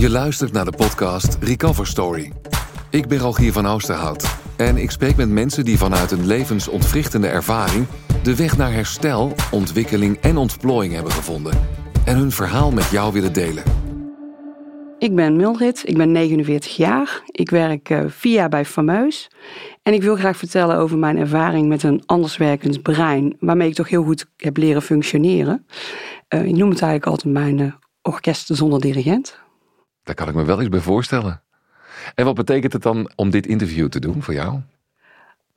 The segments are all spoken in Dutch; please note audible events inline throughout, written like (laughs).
Je luistert naar de podcast Recover Story. Ik ben Rogier van Oosterhout en ik spreek met mensen die vanuit een levensontwrichtende ervaring de weg naar herstel, ontwikkeling en ontplooiing hebben gevonden en hun verhaal met jou willen delen. Ik ben Mildred, ik ben 49 jaar. Ik werk uh, vier jaar bij Fameus. En ik wil graag vertellen over mijn ervaring met een anderswerkend brein, waarmee ik toch heel goed heb leren functioneren. Uh, ik noem het eigenlijk altijd mijn uh, orkest zonder dirigent. Daar kan ik me wel eens bij voorstellen. En wat betekent het dan om dit interview te doen voor jou?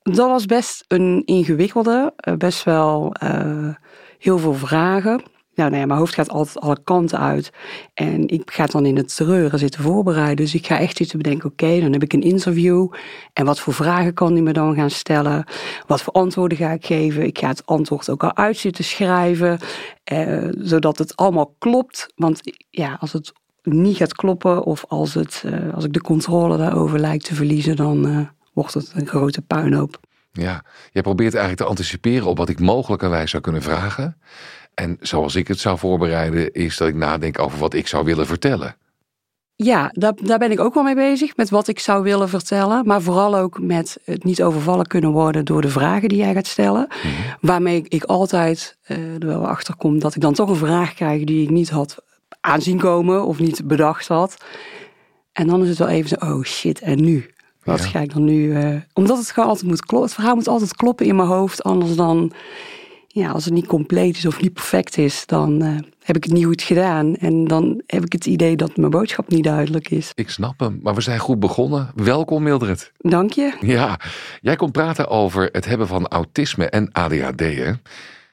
Dat was best een ingewikkelde, best wel heel veel vragen. Nou, nou mijn hoofd gaat altijd alle kanten uit. En ik ga dan in het treuren zitten voorbereiden. Dus ik ga echt zitten bedenken, oké, dan heb ik een interview. En wat voor vragen kan die me dan gaan stellen? Wat voor antwoorden ga ik geven? Ik ga het antwoord ook al uit zitten schrijven. Eh, zodat het allemaal klopt. Want ja, als het niet gaat kloppen of als, het, uh, als ik de controle daarover lijkt te verliezen, dan uh, wordt het een grote puinhoop. Ja, jij probeert eigenlijk te anticiperen op wat ik mogelijkerwijs zou kunnen vragen. En zoals ik het zou voorbereiden, is dat ik nadenk over wat ik zou willen vertellen. Ja, daar, daar ben ik ook wel mee bezig, met wat ik zou willen vertellen. Maar vooral ook met het niet overvallen kunnen worden door de vragen die jij gaat stellen. Mhm. Waarmee ik altijd uh, er wel achter kom dat ik dan toch een vraag krijg die ik niet had aanzien komen of niet bedacht had. En dan is het wel even zo, oh shit, en nu? Wat ga ik dan nu... Uh, omdat het gewoon altijd moet kloppen. Het verhaal moet altijd kloppen in mijn hoofd. Anders dan ja, als het niet compleet is of niet perfect is, dan uh, heb ik het niet goed gedaan. En dan heb ik het idee dat mijn boodschap niet duidelijk is. Ik snap hem, maar we zijn goed begonnen. Welkom Mildred. Dank je. Ja, jij komt praten over het hebben van autisme en ADHD, hè?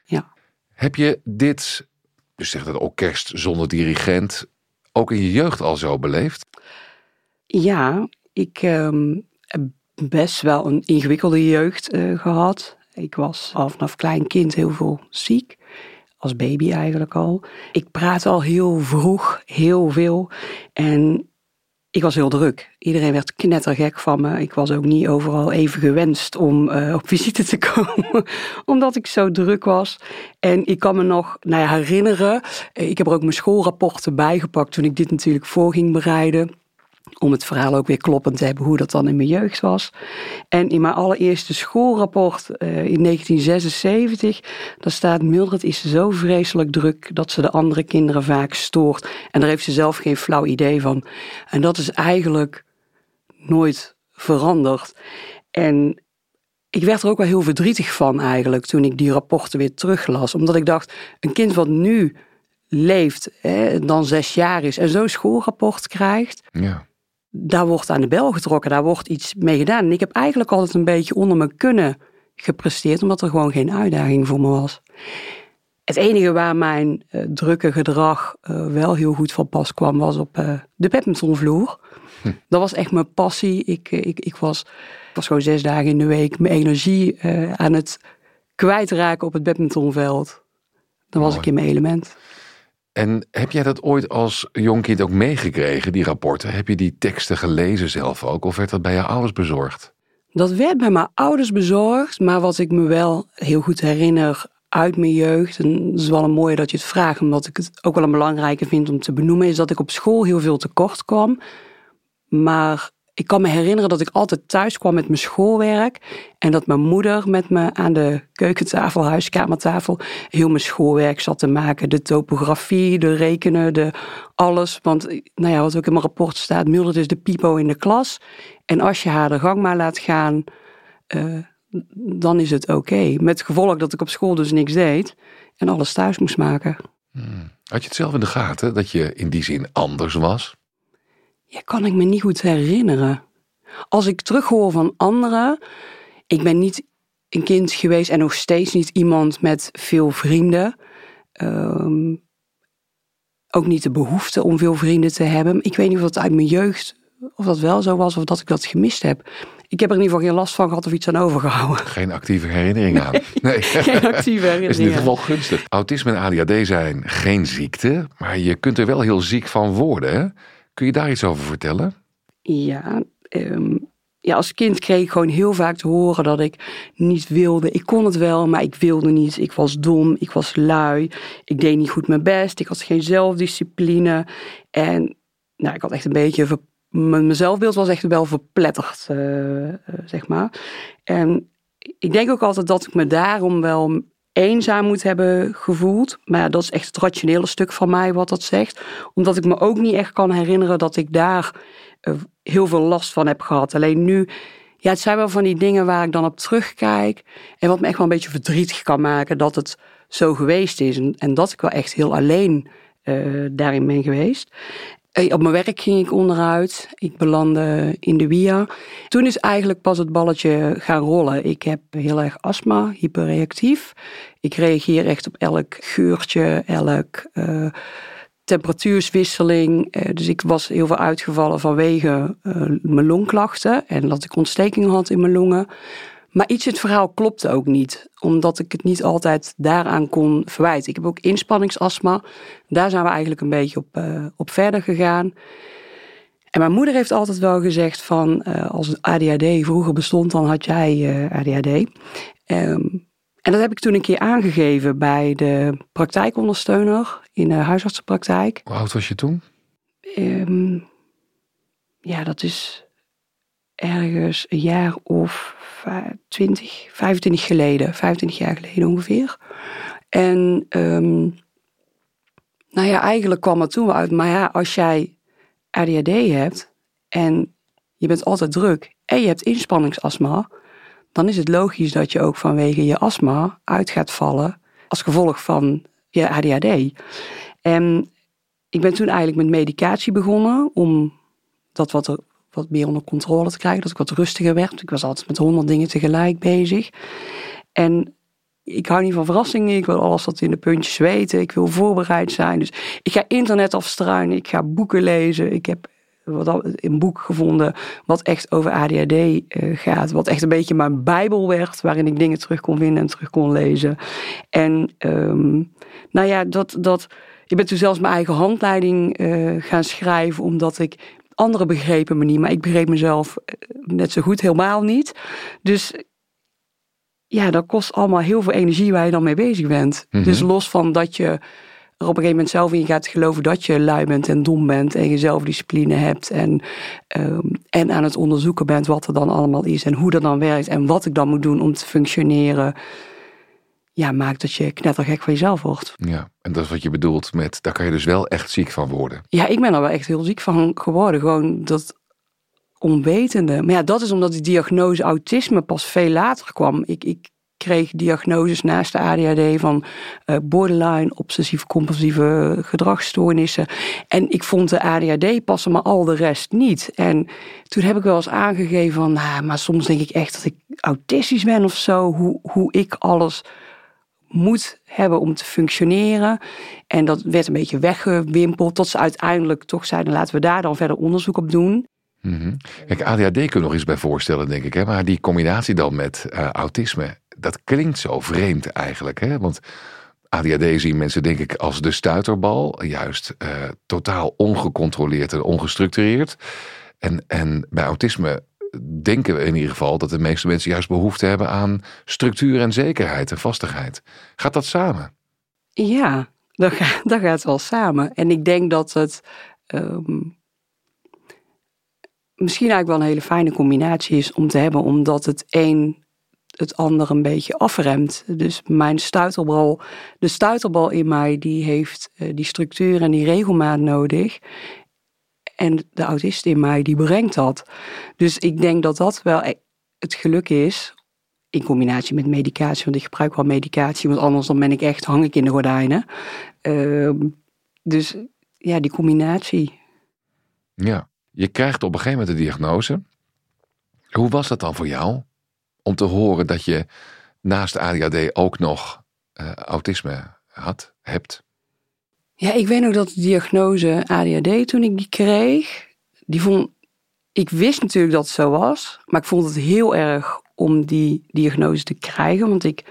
Ja. Heb je dit, dus zeg dat orkest zonder dirigent, ook in je jeugd al zo beleefd? Ja, ik um, heb best wel een ingewikkelde jeugd uh, gehad. Ik was al vanaf klein kind heel veel ziek. Als baby eigenlijk al. Ik praatte al heel vroeg, heel veel. En ik was heel druk. Iedereen werd knettergek van me. Ik was ook niet overal even gewenst om uh, op visite te (laughs) komen, omdat ik zo druk was. En ik kan me nog nou herinneren, eh, ik heb er ook mijn schoolrapporten bijgepakt toen ik dit natuurlijk voor ging bereiden om het verhaal ook weer kloppend te hebben hoe dat dan in mijn jeugd was. En in mijn allereerste schoolrapport uh, in 1976, daar staat Mildred is zo vreselijk druk dat ze de andere kinderen vaak stoort. En daar heeft ze zelf geen flauw idee van. En dat is eigenlijk nooit veranderd. En ik werd er ook wel heel verdrietig van eigenlijk toen ik die rapporten weer teruglas. Omdat ik dacht, een kind wat nu leeft, hè, dan zes jaar is en zo'n schoolrapport krijgt. Ja daar wordt aan de bel getrokken, daar wordt iets mee gedaan. En ik heb eigenlijk altijd een beetje onder mijn kunnen gepresteerd, omdat er gewoon geen uitdaging voor me was. Het enige waar mijn uh, drukke gedrag uh, wel heel goed van pas kwam, was op uh, de badmintonvloer. Hm. Dat was echt mijn passie. Ik, ik, ik, was, was gewoon zes dagen in de week mijn energie aan het kwijtraken op het badmintonveld. Dan was ik in mijn element. En heb jij dat ooit als jong kind ook meegekregen, die rapporten? Heb je die teksten gelezen zelf ook? Of werd dat bij je ouders bezorgd? Dat werd bij mijn ouders bezorgd, maar wat ik me wel heel goed herinner uit mijn jeugd, en het is wel een mooie dat je het vraagt, omdat ik het ook wel een belangrijke vind om te benoemen, is dat ik op school heel veel tekort kwam. Maar ik kan me herinneren dat ik altijd thuis kwam met mijn schoolwerk. En dat mijn moeder met me aan de keukentafel, huiskamertafel, heel mijn schoolwerk zat te maken. De topografie, de rekenen, de alles. Want nou ja, wat ook in mijn rapport staat, Mildred is de pipo in de klas. En als je haar de gang maar laat gaan, uh, dan is het oké. Met gevolg dat ik op school dus niks deed en alles thuis moest maken. Hmm. Had je het zelf in de gaten dat je in die zin anders was? Ja, kan ik me niet goed herinneren. Als ik terughoor van anderen, ik ben niet een kind geweest en nog steeds niet iemand met veel vrienden. Um, ook niet de behoefte om veel vrienden te hebben. Ik weet niet of dat uit mijn jeugd, of dat wel zo was, of dat ik dat gemist heb. Ik heb er in ieder geval geen last van gehad of iets aan overgehouden. Geen actieve herinnering aan. (laughs) Nee, geen actieve herinnering. is in ieder geval gunstig. Autisme en ADHD zijn geen ziekte, maar je kunt er wel heel ziek van worden. Hè? Kun je daar iets over vertellen? Ja, ehm, ja, als kind kreeg ik gewoon heel vaak te horen dat ik niet wilde. Ik kon het wel, maar ik wilde niet. Ik was dom, ik was lui, ik deed niet goed mijn best, ik had geen zelfdiscipline. En nou, ik had echt een beetje, mijn zelfbeeld was echt wel verpletterd, uh, zeg maar. En ik denk ook altijd dat ik me daarom wel eenzaam moet hebben gevoeld. Maar dat is echt het rationele stuk van mij wat dat zegt. Omdat ik me ook niet echt kan herinneren dat ik daar uh, heel veel last van heb gehad. Alleen nu, ja, het zijn wel van die dingen waar ik dan op terugkijk. En wat me echt wel een beetje verdrietig kan maken dat het zo geweest is. En, dat ik wel echt heel alleen uh, daarin ben geweest. Eh, op mijn werk ging ik onderuit. Ik belandde in de WIA. Toen is eigenlijk pas het balletje gaan rollen. Ik heb heel erg astma, hyperreactief. Ik reageer echt op elk geurtje, elk uh, temperatuurswisseling. Uh, dus ik was heel veel uitgevallen vanwege mijn longklachten. En dat ik ontstekingen had in mijn longen. Maar iets in het verhaal klopte ook niet, omdat ik het niet altijd daaraan kon verwijten. Ik heb ook inspanningsastma. Daar zijn we eigenlijk een beetje op, uh, op verder gegaan. En mijn moeder heeft altijd wel gezegd van uh, als ADHD vroeger bestond, dan had jij uh, ADHD. Um, en dat heb ik toen een keer aangegeven bij de praktijkondersteuner in de huisartsenpraktijk. Hoe oud was je toen? Um, ja, dat is ergens een jaar of 20, 25 geleden, 25 jaar geleden ongeveer. En um, nou ja, eigenlijk kwam het toen wel uit. Maar ja, als jij ADHD hebt en je bent altijd druk en je hebt inspanningsastma, dan is het logisch dat je ook vanwege je astma uit gaat vallen als gevolg van je ADHD. En ik ben toen eigenlijk met medicatie begonnen om dat wat, wat meer onder controle te krijgen, dat ik wat rustiger werd. Ik was altijd met honderd dingen tegelijk bezig. En ik hou niet van verrassingen. Ik wil alles wat in de puntjes weten. Ik wil voorbereid zijn. Dus ik ga internet afstruinen. Ik ga boeken lezen. Ik heb een boek gevonden wat echt over ADHD eh, gaat. Wat echt een beetje mijn bijbel werd. Waarin ik dingen terug kon vinden en terug kon lezen. En um, nou ja, dat, dat, ik ben toen zelfs mijn eigen handleiding uh, gaan schrijven. Omdat ik anderen begrepen me niet. Maar ik begreep mezelf eh, net zo goed helemaal niet. Dus ja, dat kost allemaal heel veel energie waar je dan mee bezig bent. Mm -hmm. Dus los van dat je er op een gegeven moment zelf in gaat geloven dat je lui bent en dom bent en je zelfdiscipline hebt en, um, en aan het onderzoeken bent wat er dan allemaal is en hoe dat dan werkt en wat ik dan moet doen om te functioneren. Ja, maakt dat je knettergek van jezelf wordt. Ja, en dat is wat je bedoelt met, daar kan je dus wel echt ziek van worden. Ja, ik ben er wel echt heel ziek van geworden. Gewoon dat onwetende. Maar ja, dat is omdat die diagnose autisme pas veel later kwam. Ik, ik kreeg diagnoses naast de ADHD van uh, borderline, obsessief-compulsieve gedragsstoornissen. En ik vond de ADHD passen, maar al de rest niet. En toen heb ik wel eens aangegeven van, nou, maar soms denk ik echt dat ik autistisch ben of zo. Hoe, hoe ik alles moet hebben om te functioneren. En dat werd een beetje weggewimpeld tot ze uiteindelijk toch zeiden, laten we daar dan verder onderzoek op doen. -hmm. Kijk, ADHD kun je nog eens bij voorstellen, denk ik. Hè? Maar die combinatie dan met uh, autisme, dat klinkt zo vreemd eigenlijk. Hè? Want ADHD zien mensen denk ik als de stuiterbal. Juist uh, totaal ongecontroleerd en ongestructureerd. En, en bij autisme denken we in ieder geval dat de meeste mensen juist behoefte hebben aan structuur en zekerheid en vastigheid. Gaat dat samen? Ja, dat gaat, (laughs) dat gaat wel samen. En ik denk dat het um, misschien eigenlijk wel een hele fijne combinatie is om te hebben, omdat het een het ander een beetje afremt. Dus mijn stuiterbal, de stuiterbal in mij, die heeft uh, die structuur en die regelmaat nodig. En de autist in mij, die brengt dat. Dus ik denk dat dat wel e-, het geluk is, in combinatie met medicatie, want ik gebruik wel medicatie, want anders dan ben ik echt, hang ik in de gordijnen. Uh, dus ja, die combinatie. Ja, je krijgt op een gegeven moment de diagnose. Hoe was dat dan voor jou? om te horen dat je naast ADHD ook nog uh, autisme had, hebt? Ja, ik weet nog dat de diagnose ADHD toen ik die kreeg, die vond, ik wist natuurlijk dat het zo was, maar ik vond het heel erg om die diagnose te krijgen, want ik,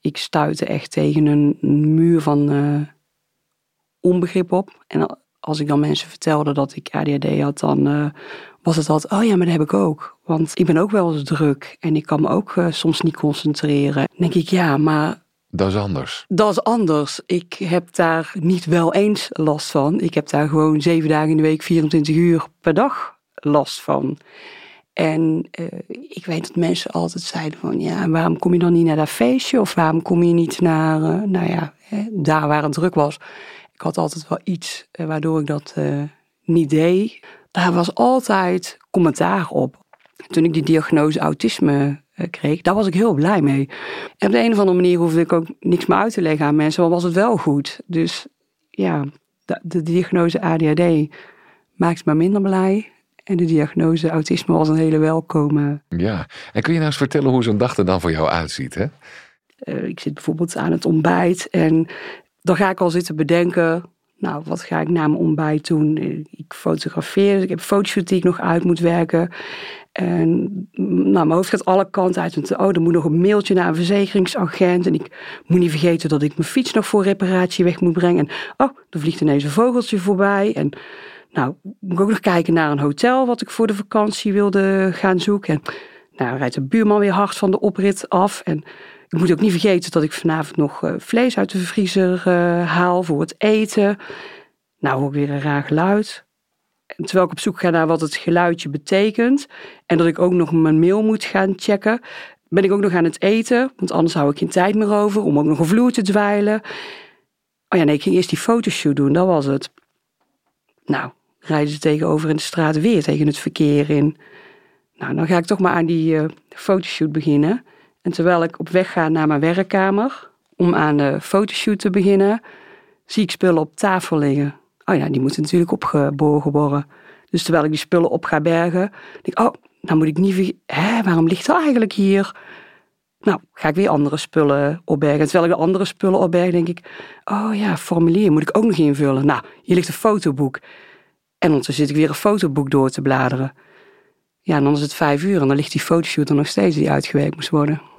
ik stuitte echt tegen een muur van uh, onbegrip op. En als ik dan mensen vertelde dat ik ADHD had, dan uh, was het altijd, oh ja, maar dat heb ik ook. Want ik ben ook wel eens druk en ik kan me ook uh, soms niet concentreren. Dan denk ik, ja, maar... Dat is anders. Dat is anders. Ik heb daar niet wel eens last van. Ik heb daar gewoon zeven dagen in de week, 24 uur per dag last van. En uh, ik weet dat mensen altijd zeiden van, ja, waarom kom je dan niet naar dat feestje? Of waarom kom je niet naar, uh, nou ja, hè, daar waar het druk was? Ik had altijd wel iets uh, waardoor ik dat niet deed. Daar was altijd commentaar op. Toen ik die diagnose autisme kreeg, daar was ik heel blij mee. En op de een of andere manier hoefde ik ook niks meer uit te leggen aan mensen, maar was het wel goed. Dus ja, de, de diagnose ADHD maakt me minder blij. En de diagnose autisme was een hele welkome. Ja, en kun je nou eens vertellen hoe zo'n dag er dan voor jou uitziet? Hè? Uh, ik zit bijvoorbeeld aan het ontbijt en dan ga ik al zitten bedenken. Nou, wat ga ik na mijn ontbijt doen? Ik fotografeer, ik heb een fotoshoot die ik nog uit moet werken. En nou, mijn hoofd gaat alle kanten uit. Want, oh, er moet nog een mailtje naar een verzekeringsagent. En ik moet niet vergeten dat ik mijn fiets nog voor reparatie weg moet brengen. En oh, er vliegt ineens een vogeltje voorbij. En nou, moet ik ook nog kijken naar een hotel wat ik voor de vakantie wilde gaan zoeken. En nou, rijdt de buurman weer hard van de oprit af. En ik moet ook niet vergeten dat ik vanavond nog uh, vlees uit de vriezer uh, haal voor het eten. Nou, ook weer een raar geluid. En terwijl ik op zoek ga naar wat het geluidje betekent. En dat ik ook nog mijn mail moet gaan checken. Ben ik ook nog aan het eten. Want anders hou ik geen tijd meer over om ook nog een vloer te dweilen. Oh ja, nee, ik ging eerst die fotoshoot doen. Dat was het. Nou, rijden ze tegenover in de straat weer tegen het verkeer in. Nou, dan ga ik toch maar aan die uh, fotoshoot beginnen. En terwijl ik op weg ga naar mijn werkkamer om aan de fotoshoot te beginnen, zie ik spullen op tafel liggen. Oh ja, die moeten natuurlijk opgeborgen worden. Dus terwijl ik die spullen op ga bergen, denk ik, oh, nou moet ik niet Hé, waarom ligt dat eigenlijk hier? Nou, ga ik weer andere spullen opbergen. En terwijl ik de andere spullen opberg, denk ik, oh ja, formulier moet ik ook nog invullen. Nou, hier ligt een fotoboek. En ondertussen zit ik weer een fotoboek door te bladeren. Ja, en dan is het vijf uur en dan ligt die fotoshoot er nog steeds die uitgewerkt moest worden.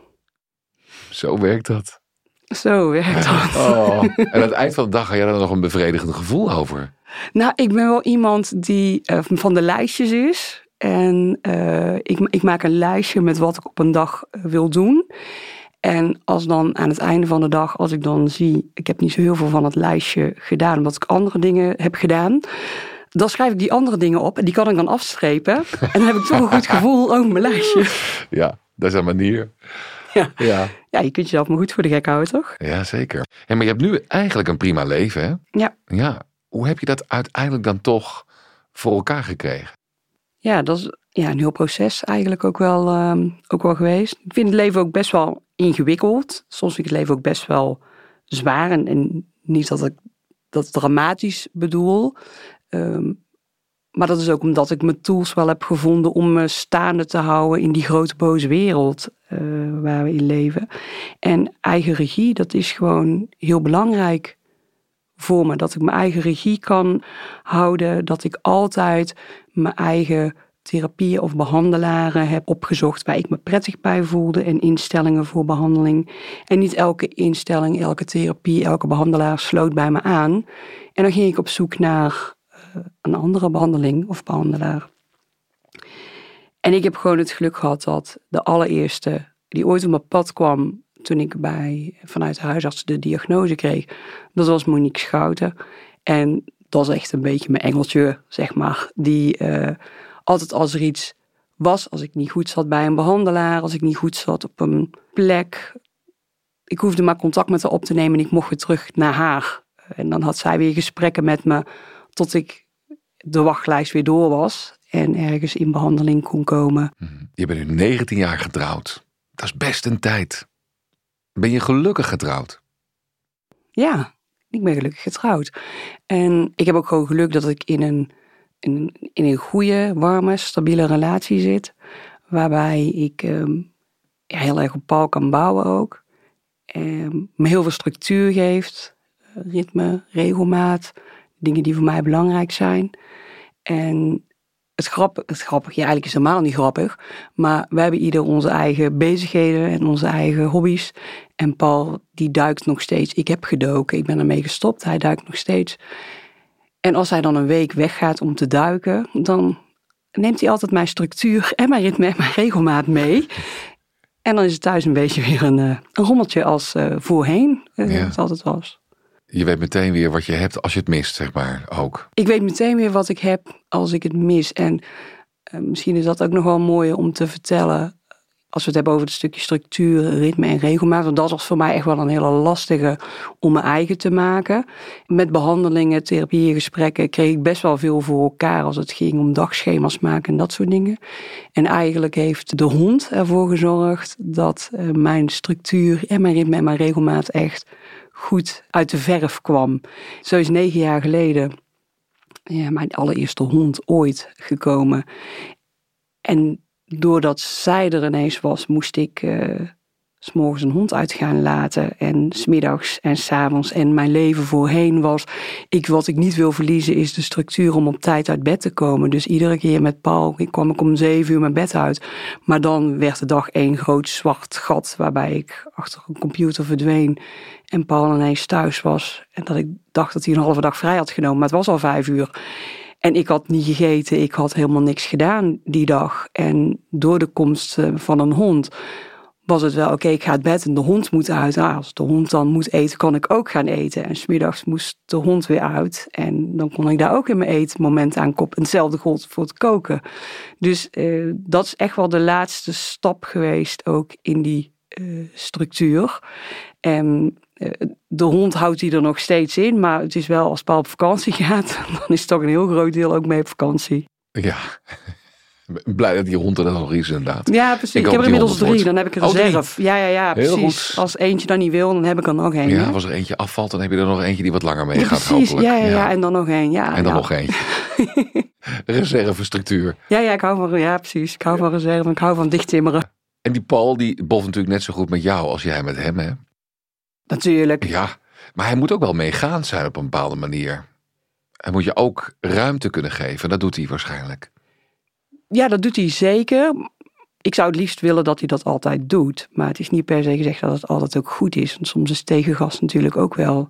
Zo werkt dat. Zo werkt dat. Oh. (laughs) En aan het eind van de dag ga je er nog een bevredigend gevoel over. Nou, ik ben wel iemand die uh, van de lijstjes is. En uh, ik, ik, maak een lijstje met wat ik op een dag uh, wil doen. En als dan aan het einde van de dag, als ik dan zie, ik heb niet zo heel veel van het lijstje gedaan, omdat ik andere dingen heb gedaan dan schrijf ik die andere dingen op en die kan ik dan afstrepen. En dan heb ik toch een goed (laughs) gevoel over mijn lijstje. Ja, dat is een manier. Ja. Ja. ja, je kunt jezelf maar goed voor de gek houden, toch? Ja, zeker. En maar je hebt nu eigenlijk een prima leven, hè? Ja. Ja. Hoe heb je dat uiteindelijk dan toch voor elkaar gekregen? Ja, dat is ja, een heel proces eigenlijk ook wel, um, ook wel geweest. Ik vind het leven ook best wel ingewikkeld. Soms vind ik het leven ook best wel zwaar. En, en niet dat ik dat dramatisch bedoel. Um, maar dat is ook omdat ik mijn tools wel heb gevonden om me staande te houden in die grote boze wereld uh, waar we in leven. En eigen regie, dat is gewoon heel belangrijk voor me. Dat ik mijn eigen regie kan houden. Dat ik altijd mijn eigen therapieën of behandelaren heb opgezocht waar ik me prettig bij voelde en instellingen voor behandeling. En niet elke instelling, elke therapie, elke behandelaar sloot bij me aan. En dan ging ik op zoek naar een andere behandeling of behandelaar. En ik heb gewoon het geluk gehad dat de allereerste die ooit op mijn pad kwam toen ik bij, vanuit de huisarts de diagnose kreeg, dat was Monique Schouten. En dat is echt een beetje mijn engeltje, zeg maar. Die uh, altijd als er iets was, als ik niet goed zat bij een behandelaar, als ik niet goed zat op een plek, ik hoefde maar contact met haar op te nemen en ik mocht weer terug naar haar. En dan had zij weer gesprekken met me tot ik de wachtlijst weer door was en ergens in behandeling kon komen. Mhm. Je bent nu 19 jaar getrouwd. Dat is best een tijd. Ben je gelukkig getrouwd? Ja, ik ben gelukkig getrouwd. En ik heb ook gewoon geluk dat ik in een, in een, in een goede, warme, stabiele relatie zit. Waarbij ik um, ja, heel erg op Paul kan bouwen ook. Um, me heel veel structuur geeft. Ritme, regelmaat. Dingen die voor mij belangrijk zijn. En het, grap, het grappige, ja, eigenlijk is het helemaal niet grappig, maar we hebben ieder onze eigen bezigheden en onze eigen hobby's. En Paul, die duikt nog steeds. Ik heb gedoken, ik ben ermee gestopt, hij duikt nog steeds. En als hij dan een week weggaat om te duiken, dan neemt hij altijd mijn structuur en mijn ritme en mijn regelmaat mee. En dan is het thuis een beetje weer een, eh, een rommeltje als uh, voorheen uh, ja. het altijd was. Je weet meteen weer wat je hebt als je het mist, zeg maar, ook. Ik weet meteen weer wat ik heb als ik het mis. En misschien is dat ook nog wel mooi om te vertellen als we het hebben over het stukje structuur, ritme en regelmaat. Want dat was voor mij echt wel een hele lastige om mijn eigen te maken. Met behandelingen, therapieën, gesprekken kreeg ik best wel veel voor elkaar als het ging om dagschema's maken en dat soort dingen. En eigenlijk heeft de hond ervoor gezorgd dat eh, mijn structuur en mijn ritme en mijn regelmaat echt goed uit de verf kwam. Zo is negen jaar geleden ja, mijn allereerste hond ooit gekomen. En doordat zij er ineens was, moest ik uh, s morgens een hond uit gaan laten. En smiddags en s avonds. En mijn leven voorheen was. Ik, wat ik niet wil verliezen is de structuur om op tijd uit bed te komen. Dus iedere keer met Paul ik kwam ik om zeven uur mijn bed uit. Maar dan werd de dag één groot zwart gat. Waarbij ik achter een computer verdween. En Paul ineens thuis was. En dat ik dacht dat hij een halve dag vrij had genomen. Maar het was al vijf uur. En ik had niet gegeten, ik had helemaal niks gedaan die dag. En door de komst eh, van een hond was het wel, oké, ik ga het bed en de hond moet uit. Nou, als de hond dan moet eten, kan ik ook gaan eten. En smiddags moest de hond weer uit. En dan kon ik daar ook in mijn eetmoment aan kop. Hetzelfde gold voor het koken. Dus uh, dat is echt wel de laatste stap geweest, ook in die uh, structuur. En eh, de hond houdt die er nog steeds in, maar het is wel als Paul op vakantie (laughs) gaat, dan is toch een heel groot deel ook mee op vakantie. Ja, blij dat die hond er nog is inderdaad. Ja, precies. Ik, heb er inmiddels drie, dan heb ik een oh, reserve. Ja, ja, ja, precies. Als eentje dan niet wil, dan heb ik er nog één. Ja, als er eentje afvalt, dan heb je er nog eentje die wat langer mee gaat precies. hopelijk. Ja, ja, ja, en dan nog één. Ja, en dan ja. nog eentje. (laughs) Reservestructuur. Ja, ja, ik hou van, ja, precies. Ik hou van reserve, ik hou van dichttimmeren. En die Paul, die boft natuurlijk net zo goed met jou als jij met hem, hè? Natuurlijk. Ja, maar hij moet ook wel meegaan zijn op een bepaalde manier. Hij moet je ook ruimte kunnen geven. Dat doet hij waarschijnlijk. Ja, dat doet hij zeker. Ik zou het liefst willen dat hij dat altijd doet. Maar het is niet per se gezegd dat het altijd ook goed is. Want soms is tegengas natuurlijk ook wel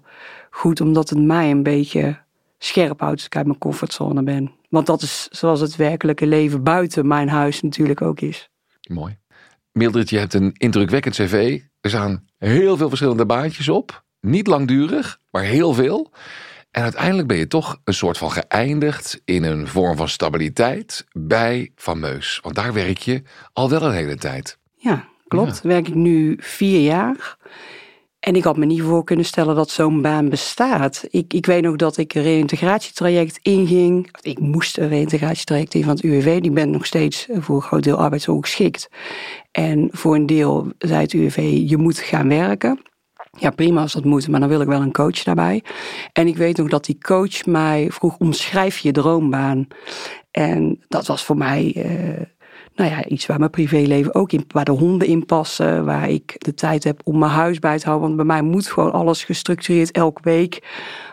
goed, omdat het mij een beetje scherp houdt als ik uit mijn comfortzone ben. Want dat is zoals het werkelijke leven buiten mijn huis natuurlijk ook is. Mooi. Mildred, je hebt een indrukwekkend cv. Er staan heel veel verschillende baantjes op. Niet langdurig, maar heel veel. En uiteindelijk ben je toch een soort van geëindigd in een vorm van stabiliteit bij Fameus. Want daar werk je al wel een hele tijd. Ja, klopt. Ja. Werk ik nu vier jaar. En ik had me niet voor kunnen stellen dat zo'n baan bestaat. Ik, ik weet nog dat ik een reïntegratietraject inging. Ik moest een reïntegratietraject in van het UWV. Die ben nog steeds voor een groot deel arbeidsongeschikt. En voor een deel zei het UWV, je moet gaan werken. Ja, prima als dat moet, maar dan wil ik wel een coach daarbij. En ik weet nog dat die coach mij vroeg, omschrijf je droombaan. En dat was voor mij... Uh, nou ja, iets waar mijn privéleven ook in, waar de honden in passen, waar ik de tijd heb om mijn huis bij te houden. Want bij mij moet gewoon alles gestructureerd elke week.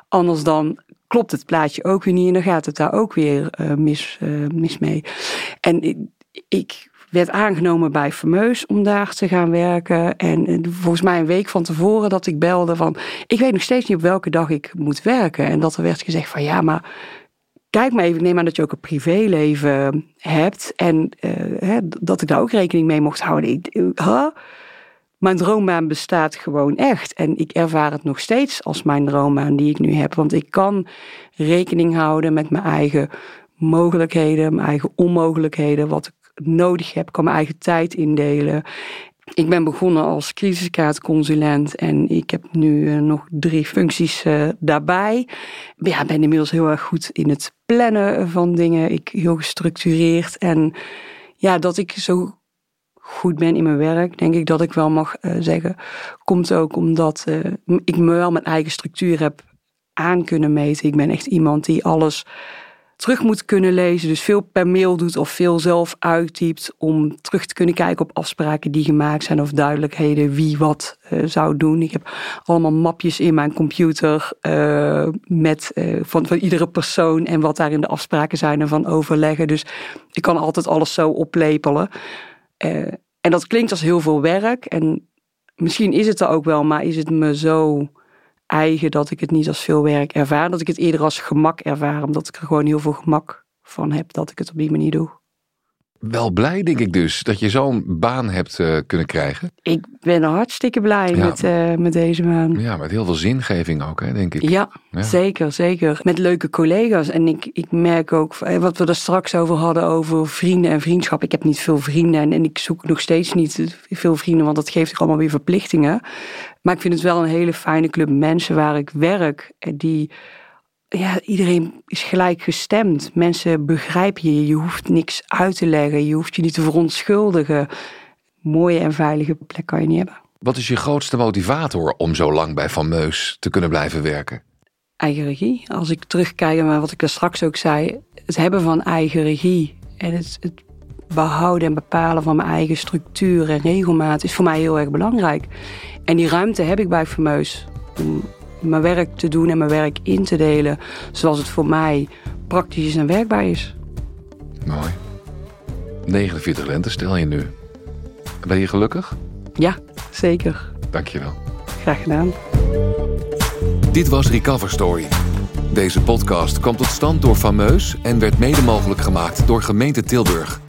Anders dan klopt het plaatje ook weer niet en dan gaat het daar ook weer uh, mis, uh, mis mee. En ik, ik werd aangenomen bij Fameus om daar te gaan werken. En volgens mij een week van tevoren dat ik belde van... ik weet nog steeds niet op welke dag ik moet werken. En dat er werd gezegd van ja, maar kijk maar even, neem aan dat je ook een privéleven hebt. En uh, hè, dat ik daar ook rekening mee mocht houden. Huh? Mijn droombaan bestaat gewoon echt. En ik ervaar het nog steeds als mijn droombaan die ik nu heb. Want ik kan rekening houden met mijn eigen mogelijkheden, mijn eigen onmogelijkheden, wat nodig heb, kan mijn eigen tijd indelen. Ik ben begonnen als crisiskaartconsulent en ik heb nu uh, nog drie functies uh, daarbij. Ja, ben inmiddels heel erg goed in het plannen van dingen. Ik heel gestructureerd en ja, dat ik zo goed ben in mijn werk, denk ik dat ik wel mag uh, zeggen, komt ook omdat ik me wel mijn eigen structuur heb aan kunnen meten. Ik ben echt iemand die alles terug moet kunnen lezen. Dus veel per mail doet of veel zelf uittypt om terug te kunnen kijken op afspraken die gemaakt zijn of duidelijkheden wie wat uh, zou doen. Ik heb allemaal mapjes in mijn computer uh, met uh, van, van iedere persoon en wat daarin de afspraken zijn en van overleggen. Dus ik kan altijd alles zo oplepelen. en dat klinkt als heel veel werk en misschien is het er ook wel, maar is het me zo eigen dat ik het niet als veel werk ervaar. Dat ik het eerder als gemak ervaar. Omdat ik er gewoon heel veel gemak van heb dat ik het op die manier doe wel blij, denk ik dus, dat je zo'n baan hebt uh, kunnen krijgen. Ik ben hartstikke blij met, uh, met deze baan. Ja, met heel veel zingeving ook, hè, denk ik. Ja, zeker, zeker. Met leuke collega's. En ik, ik merk ook, eh, wat we er straks over hadden, over vrienden en vriendschap. Ik heb niet veel vrienden en, en ik zoek nog steeds niet veel vrienden, want dat geeft allemaal weer verplichtingen. Maar ik vind het wel een hele fijne club mensen waar ik werk, die ja, iedereen is gelijk gestemd. Mensen begrijpen je. Je hoeft niks uit te leggen. Je hoeft je niet te verontschuldigen. Mooie en veilige plek kan je niet hebben. Wat is je grootste motivator om zo lang bij Van Meus te kunnen blijven werken? Eigen regie. Als ik terugkijk naar wat ik er straks ook zei. Het hebben van eigen regie. En het, het behouden en bepalen van mijn eigen structuur en regelmaat is voor mij heel erg belangrijk. En die ruimte heb ik bij Fameus. Om mijn werk te doen en mijn werk in te delen zoals het voor mij praktisch en werkbaar is. Mooi. 49 lente stel je nu. Ben je gelukkig? Ja, zeker. Dankjewel. Graag gedaan. Dit was Recover Story. Deze podcast kwam tot stand door Fameus en werd mede mogelijk gemaakt door gemeente Tilburg.